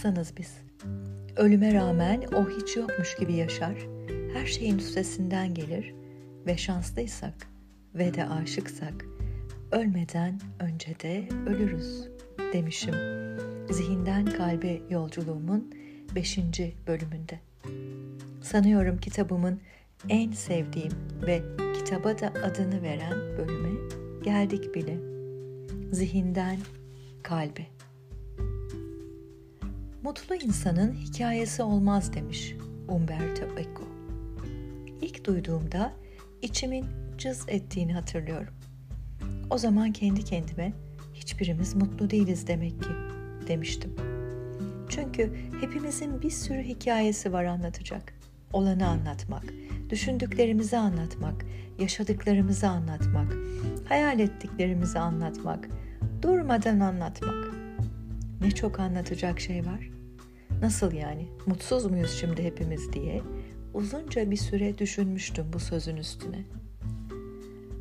insanız biz. Ölüme rağmen o hiç yokmuş gibi yaşar, her şeyin üstesinden gelir ve şanslıysak ve de aşıksak ölmeden önce de ölürüz demişim. Zihinden kalbe yolculuğumun 5. bölümünde. Sanıyorum kitabımın en sevdiğim ve kitaba da adını veren bölüme geldik bile. Zihinden kalbe. Mutlu insanın hikayesi olmaz demiş Umberto Eco. İlk duyduğumda içimin cız ettiğini hatırlıyorum. O zaman kendi kendime hiçbirimiz mutlu değiliz demek ki demiştim. Çünkü hepimizin bir sürü hikayesi var anlatacak. Olanı anlatmak, düşündüklerimizi anlatmak, yaşadıklarımızı anlatmak, hayal ettiklerimizi anlatmak, durmadan anlatmak. Ne çok anlatacak şey var. Nasıl yani? Mutsuz muyuz şimdi hepimiz diye uzunca bir süre düşünmüştüm bu sözün üstüne.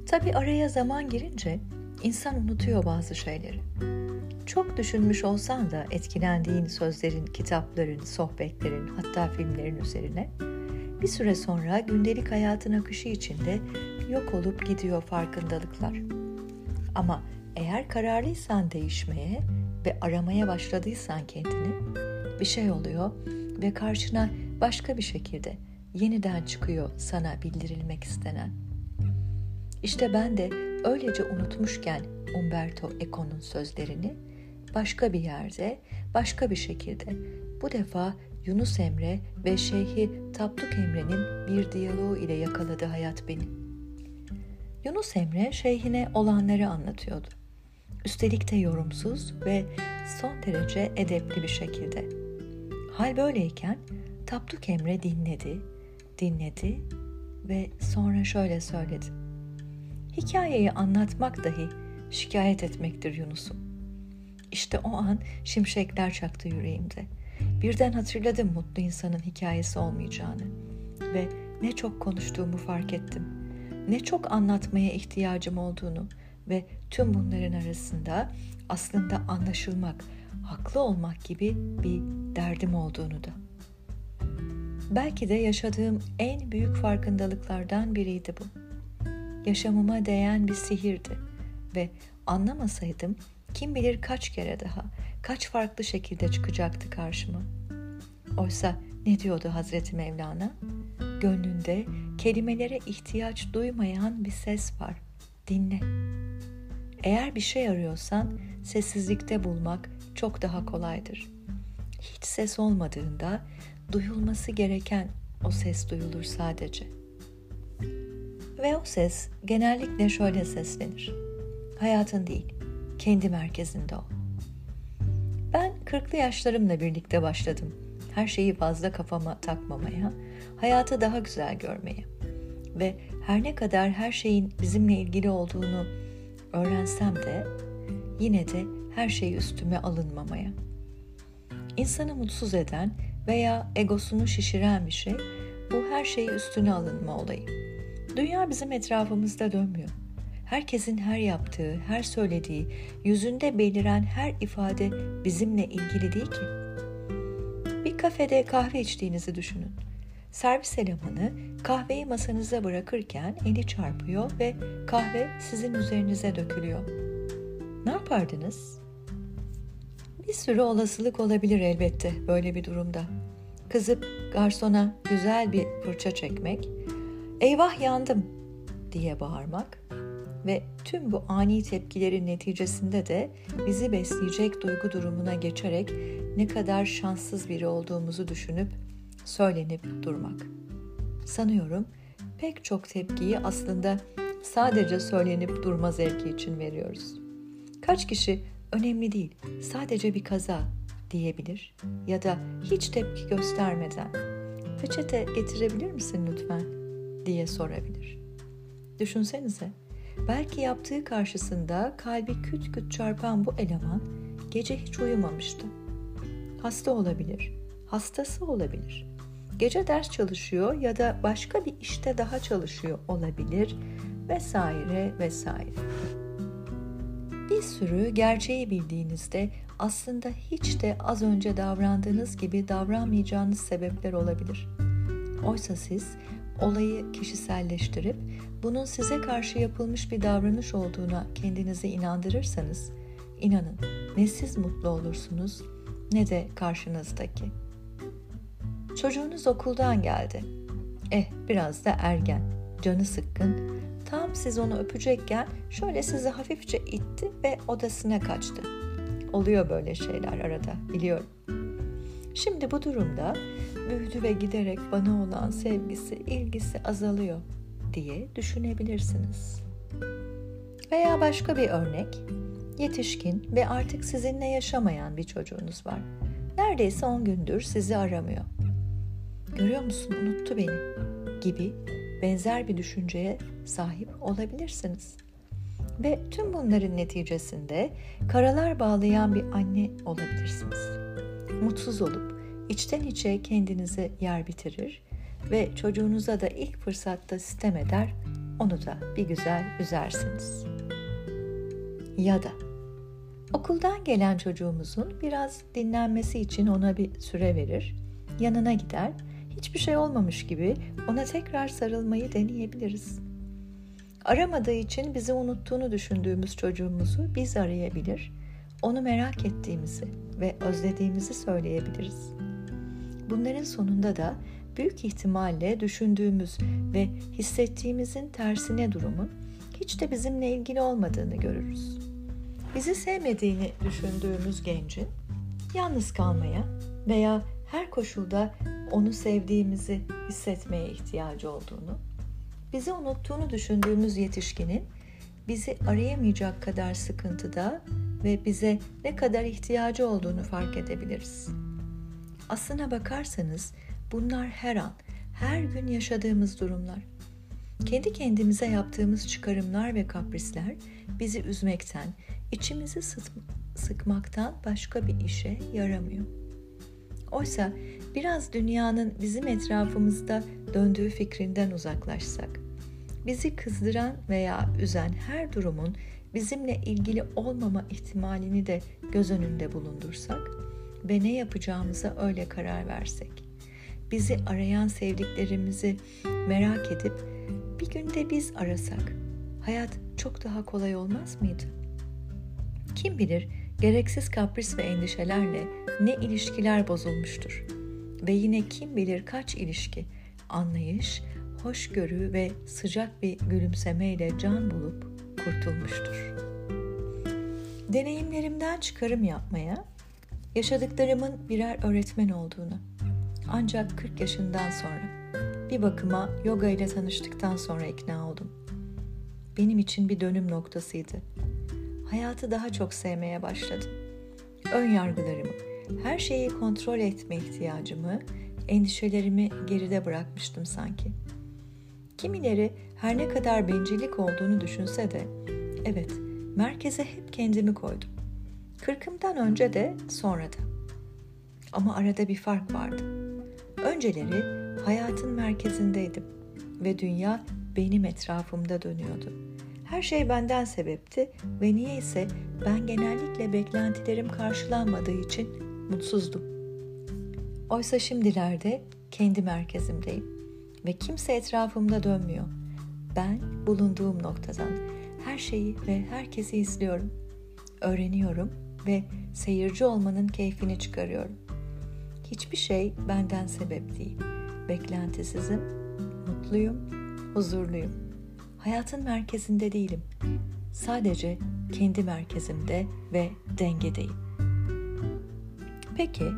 Tabi araya zaman girince insan unutuyor bazı şeyleri. Çok düşünmüş olsan da etkilendiğin sözlerin, kitapların, sohbetlerin, hatta filmlerin üzerine bir süre sonra gündelik hayatın akışı içinde yok olup gidiyor farkındalıklar. Ama eğer kararlıysan değişmeye ve aramaya başladıysan kendini, bir şey oluyor ve karşına başka bir şekilde yeniden çıkıyor sana bildirilmek istenen. İşte ben de öylece unutmuşken Umberto Eco'nun sözlerini başka bir yerde, başka bir şekilde bu defa Yunus Emre ve Şeyhi Tapduk Emre'nin bir diyaloğu ile yakaladı hayat beni. Yunus Emre şeyhine olanları anlatıyordu. Üstelik de yorumsuz ve son derece edepli bir şekilde. Hal böyleyken Tapduk Emre dinledi, dinledi ve sonra şöyle söyledi. Hikayeyi anlatmak dahi şikayet etmektir Yunus'um. İşte o an şimşekler çaktı yüreğimde. Birden hatırladım mutlu insanın hikayesi olmayacağını ve ne çok konuştuğumu fark ettim. Ne çok anlatmaya ihtiyacım olduğunu ve tüm bunların arasında aslında anlaşılmak, haklı olmak gibi bir derdim olduğunu da. Belki de yaşadığım en büyük farkındalıklardan biriydi bu. Yaşamıma değen bir sihirdi ve anlamasaydım kim bilir kaç kere daha, kaç farklı şekilde çıkacaktı karşıma. Oysa ne diyordu Hazreti Mevlana? Gönlünde kelimelere ihtiyaç duymayan bir ses var. Dinle. Eğer bir şey arıyorsan sessizlikte bulmak çok daha kolaydır. Hiç ses olmadığında duyulması gereken o ses duyulur sadece. Ve o ses genellikle şöyle seslenir. Hayatın değil, kendi merkezinde ol. Ben kırklı yaşlarımla birlikte başladım. Her şeyi fazla kafama takmamaya, hayatı daha güzel görmeye ve her ne kadar her şeyin bizimle ilgili olduğunu öğrensem de yine de her şeyi üstüme alınmamaya. İnsanı mutsuz eden veya egosunu şişiren bir şey bu her şeyi üstüne alınma olayı. Dünya bizim etrafımızda dönmüyor. Herkesin her yaptığı, her söylediği, yüzünde beliren her ifade bizimle ilgili değil ki. Bir kafede kahve içtiğinizi düşünün. Servis elemanı kahveyi masanıza bırakırken eli çarpıyor ve kahve sizin üzerinize dökülüyor. Ne yapardınız? Bir sürü olasılık olabilir elbette böyle bir durumda. Kızıp garsona güzel bir fırça çekmek, eyvah yandım diye bağırmak ve tüm bu ani tepkilerin neticesinde de bizi besleyecek duygu durumuna geçerek ne kadar şanssız biri olduğumuzu düşünüp söylenip durmak. Sanıyorum pek çok tepkiyi aslında sadece söylenip durma zevki için veriyoruz. Kaç kişi önemli değil, sadece bir kaza diyebilir ya da hiç tepki göstermeden peçete getirebilir misin lütfen diye sorabilir. Düşünsenize, belki yaptığı karşısında kalbi küt küt çarpan bu eleman gece hiç uyumamıştı. Hasta olabilir, hastası olabilir. Gece ders çalışıyor ya da başka bir işte daha çalışıyor olabilir vesaire vesaire. Bir sürü gerçeği bildiğinizde aslında hiç de az önce davrandığınız gibi davranmayacağınız sebepler olabilir. Oysa siz olayı kişiselleştirip bunun size karşı yapılmış bir davranış olduğuna kendinizi inandırırsanız inanın ne siz mutlu olursunuz ne de karşınızdaki. Çocuğunuz okuldan geldi. Eh biraz da ergen, canı sıkkın. Tam siz onu öpecekken şöyle sizi hafifçe itti ve odasına kaçtı. Oluyor böyle şeyler arada biliyorum. Şimdi bu durumda büyüdü ve giderek bana olan sevgisi, ilgisi azalıyor diye düşünebilirsiniz. Veya başka bir örnek, yetişkin ve artık sizinle yaşamayan bir çocuğunuz var. Neredeyse 10 gündür sizi aramıyor. Görüyor musun unuttu beni gibi benzer bir düşünceye sahip olabilirsiniz. Ve tüm bunların neticesinde karalar bağlayan bir anne olabilirsiniz. Mutsuz olup içten içe kendinizi yer bitirir ve çocuğunuza da ilk fırsatta sistem eder, onu da bir güzel üzersiniz. Ya da okuldan gelen çocuğumuzun biraz dinlenmesi için ona bir süre verir, yanına gider, hiçbir şey olmamış gibi ona tekrar sarılmayı deneyebiliriz. Aramadığı için bizi unuttuğunu düşündüğümüz çocuğumuzu biz arayabilir, onu merak ettiğimizi ve özlediğimizi söyleyebiliriz. Bunların sonunda da büyük ihtimalle düşündüğümüz ve hissettiğimizin tersine durumun hiç de bizimle ilgili olmadığını görürüz. Bizi sevmediğini düşündüğümüz gencin yalnız kalmaya veya her koşulda onu sevdiğimizi hissetmeye ihtiyacı olduğunu, bizi unuttuğunu düşündüğümüz yetişkinin bizi arayamayacak kadar sıkıntıda ve bize ne kadar ihtiyacı olduğunu fark edebiliriz. Aslına bakarsanız bunlar her an, her gün yaşadığımız durumlar. Kendi kendimize yaptığımız çıkarımlar ve kaprisler bizi üzmekten, içimizi sıkmaktan başka bir işe yaramıyor. Oysa biraz dünyanın bizim etrafımızda döndüğü fikrinden uzaklaşsak, bizi kızdıran veya üzen her durumun bizimle ilgili olmama ihtimalini de göz önünde bulundursak ve ne yapacağımıza öyle karar versek. Bizi arayan sevdiklerimizi merak edip bir günde biz arasak hayat çok daha kolay olmaz mıydı? Kim bilir gereksiz kapris ve endişelerle ne ilişkiler bozulmuştur. Ve yine kim bilir kaç ilişki anlayış, hoşgörü ve sıcak bir gülümsemeyle can bulup kurtulmuştur. Deneyimlerimden çıkarım yapmaya, yaşadıklarımın birer öğretmen olduğunu, ancak 40 yaşından sonra bir bakıma yoga ile tanıştıktan sonra ikna oldum. Benim için bir dönüm noktasıydı hayatı daha çok sevmeye başladım. Ön yargılarımı, her şeyi kontrol etme ihtiyacımı, endişelerimi geride bırakmıştım sanki. Kimileri her ne kadar bencillik olduğunu düşünse de, evet, merkeze hep kendimi koydum. Kırkımdan önce de sonra da. Ama arada bir fark vardı. Önceleri hayatın merkezindeydim ve dünya benim etrafımda dönüyordu. Her şey benden sebepti ve niyeyse ben genellikle beklentilerim karşılanmadığı için mutsuzdum. Oysa şimdilerde kendi merkezimdeyim ve kimse etrafımda dönmüyor. Ben bulunduğum noktadan her şeyi ve herkesi izliyorum. Öğreniyorum ve seyirci olmanın keyfini çıkarıyorum. Hiçbir şey benden sebep değil. Beklentisizim, mutluyum, huzurluyum.'' hayatın merkezinde değilim. Sadece kendi merkezimde ve dengedeyim. Peki,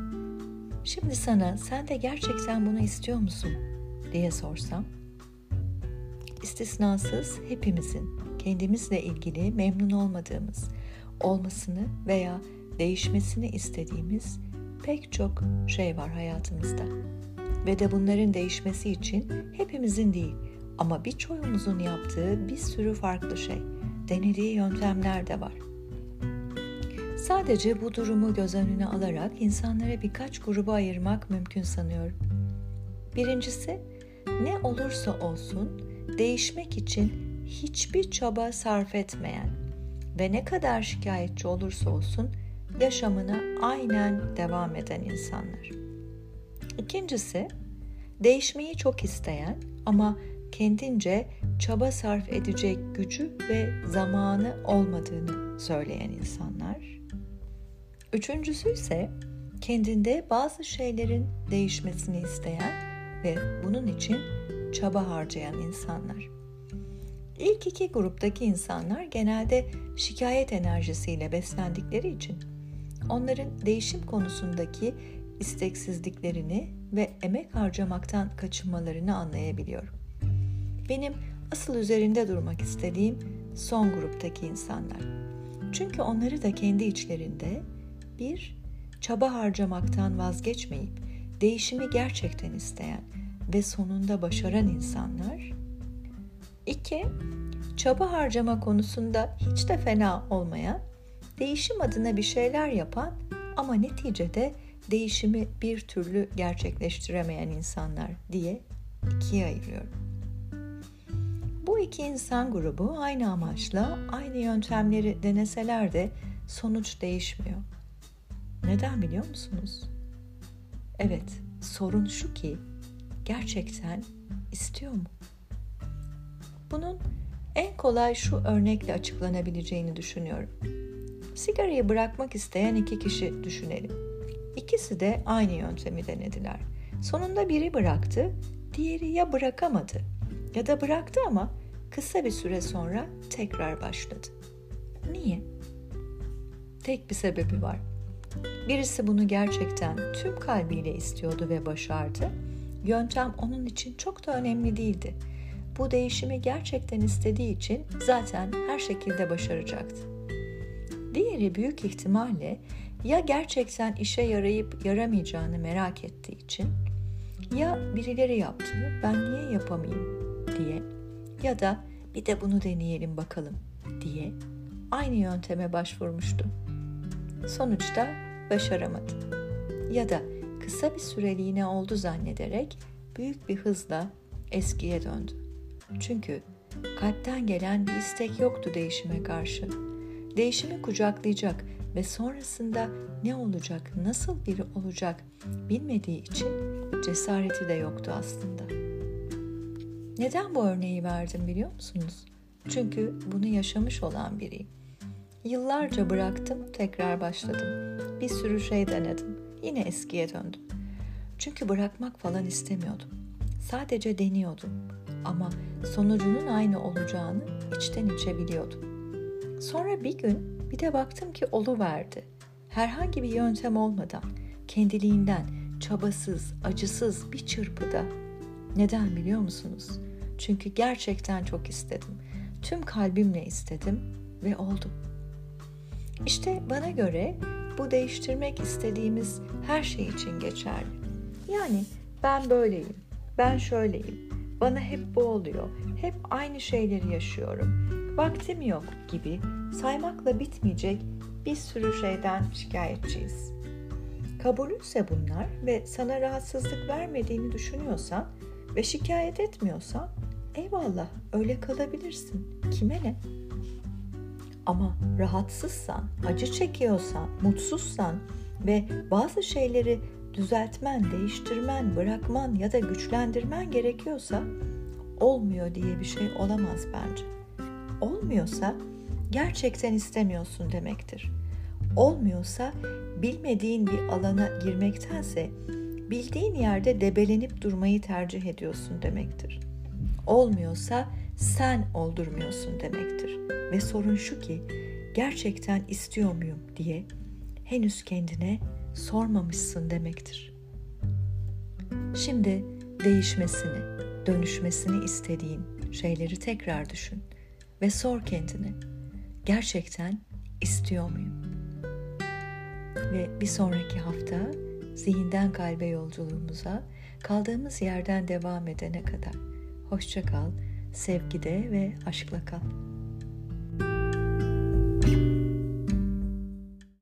şimdi sana sen de gerçekten bunu istiyor musun diye sorsam, istisnasız hepimizin kendimizle ilgili memnun olmadığımız, olmasını veya değişmesini istediğimiz pek çok şey var hayatımızda. Ve de bunların değişmesi için hepimizin değil, ama birçoğumuzun yaptığı bir sürü farklı şey, denediği yöntemler de var. Sadece bu durumu göz önüne alarak insanlara birkaç gruba ayırmak mümkün sanıyorum. Birincisi, ne olursa olsun değişmek için hiçbir çaba sarf etmeyen ve ne kadar şikayetçi olursa olsun yaşamına aynen devam eden insanlar. İkincisi, değişmeyi çok isteyen ama kendince çaba sarf edecek gücü ve zamanı olmadığını söyleyen insanlar. Üçüncüsü ise kendinde bazı şeylerin değişmesini isteyen ve bunun için çaba harcayan insanlar. İlk iki gruptaki insanlar genelde şikayet enerjisiyle beslendikleri için onların değişim konusundaki isteksizliklerini ve emek harcamaktan kaçınmalarını anlayabiliyorum. Benim asıl üzerinde durmak istediğim son gruptaki insanlar. Çünkü onları da kendi içlerinde bir çaba harcamaktan vazgeçmeyip değişimi gerçekten isteyen ve sonunda başaran insanlar. İki, çaba harcama konusunda hiç de fena olmayan, değişim adına bir şeyler yapan ama neticede değişimi bir türlü gerçekleştiremeyen insanlar diye ikiye ayırıyorum. Bu iki insan grubu aynı amaçla aynı yöntemleri deneseler de sonuç değişmiyor. Neden biliyor musunuz? Evet, sorun şu ki gerçekten istiyor mu? Bunun en kolay şu örnekle açıklanabileceğini düşünüyorum. Sigarayı bırakmak isteyen iki kişi düşünelim. İkisi de aynı yöntemi denediler. Sonunda biri bıraktı, diğeri ya bırakamadı ya da bıraktı ama kısa bir süre sonra tekrar başladı. Niye? Tek bir sebebi var. Birisi bunu gerçekten tüm kalbiyle istiyordu ve başardı. Yöntem onun için çok da önemli değildi. Bu değişimi gerçekten istediği için zaten her şekilde başaracaktı. Diğeri büyük ihtimalle ya gerçekten işe yarayıp yaramayacağını merak ettiği için ya birileri yaptı ben niye yapamayayım diye ya da bir de bunu deneyelim bakalım diye aynı yönteme başvurmuştu. Sonuçta başaramadı. Ya da kısa bir süreliğine oldu zannederek büyük bir hızla eskiye döndü. Çünkü kalpten gelen bir istek yoktu değişime karşı. Değişimi kucaklayacak ve sonrasında ne olacak, nasıl biri olacak bilmediği için cesareti de yoktu aslında. Neden bu örneği verdim biliyor musunuz? Çünkü bunu yaşamış olan biriyim. Yıllarca bıraktım, tekrar başladım. Bir sürü şey denedim. Yine eskiye döndüm. Çünkü bırakmak falan istemiyordum. Sadece deniyordum. Ama sonucunun aynı olacağını içten içe biliyordum. Sonra bir gün bir de baktım ki verdi. Herhangi bir yöntem olmadan, kendiliğinden, çabasız, acısız bir çırpıda. Neden biliyor musunuz? Çünkü gerçekten çok istedim. Tüm kalbimle istedim ve oldu. İşte bana göre bu değiştirmek istediğimiz her şey için geçerli. Yani ben böyleyim, ben şöyleyim, bana hep bu oluyor, hep aynı şeyleri yaşıyorum, vaktim yok gibi saymakla bitmeyecek bir sürü şeyden şikayetçiyiz. Kabulünse bunlar ve sana rahatsızlık vermediğini düşünüyorsan ve şikayet etmiyorsan eyvallah öyle kalabilirsin. Kime ne? Ama rahatsızsan, acı çekiyorsan, mutsuzsan ve bazı şeyleri düzeltmen, değiştirmen, bırakman ya da güçlendirmen gerekiyorsa olmuyor diye bir şey olamaz bence. Olmuyorsa gerçekten istemiyorsun demektir. Olmuyorsa bilmediğin bir alana girmektense bildiğin yerde debelenip durmayı tercih ediyorsun demektir. Olmuyorsa sen oldurmuyorsun demektir. Ve sorun şu ki gerçekten istiyor muyum diye henüz kendine sormamışsın demektir. Şimdi değişmesini, dönüşmesini istediğin şeyleri tekrar düşün ve sor kendine. Gerçekten istiyor muyum? Ve bir sonraki hafta zihinden kalbe yolculuğumuza kaldığımız yerden devam edene kadar hoşça kal, sevgide ve aşkla kal.